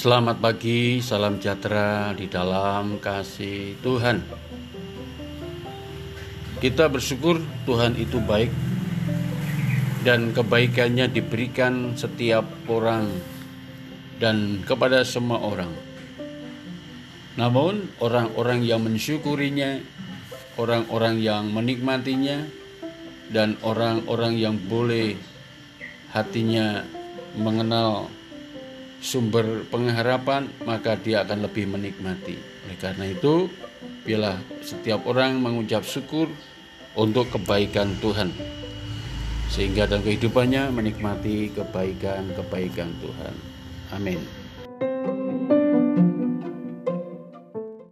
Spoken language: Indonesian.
Selamat pagi, salam sejahtera di dalam kasih Tuhan. Kita bersyukur Tuhan itu baik dan kebaikannya diberikan setiap orang dan kepada semua orang. Namun orang-orang yang mensyukurinya, orang-orang yang menikmatinya, dan orang-orang yang boleh hatinya mengenal sumber pengharapan, maka dia akan lebih menikmati. Oleh karena itu, biarlah setiap orang mengucap syukur untuk kebaikan Tuhan. Sehingga dalam kehidupannya menikmati kebaikan-kebaikan Tuhan. Amin.